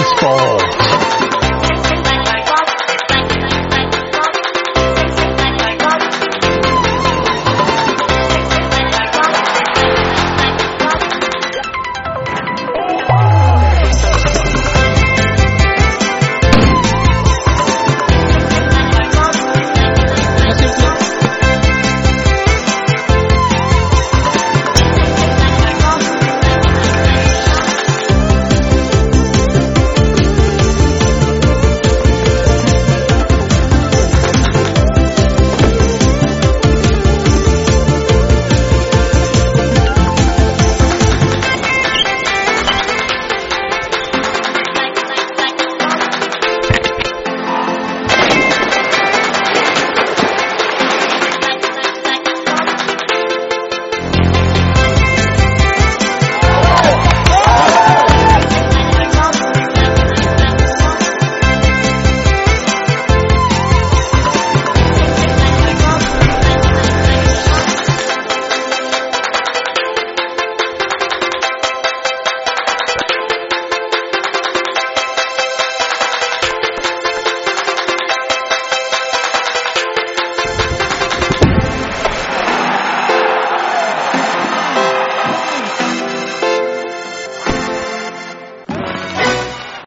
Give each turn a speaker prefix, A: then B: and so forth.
A: baseball.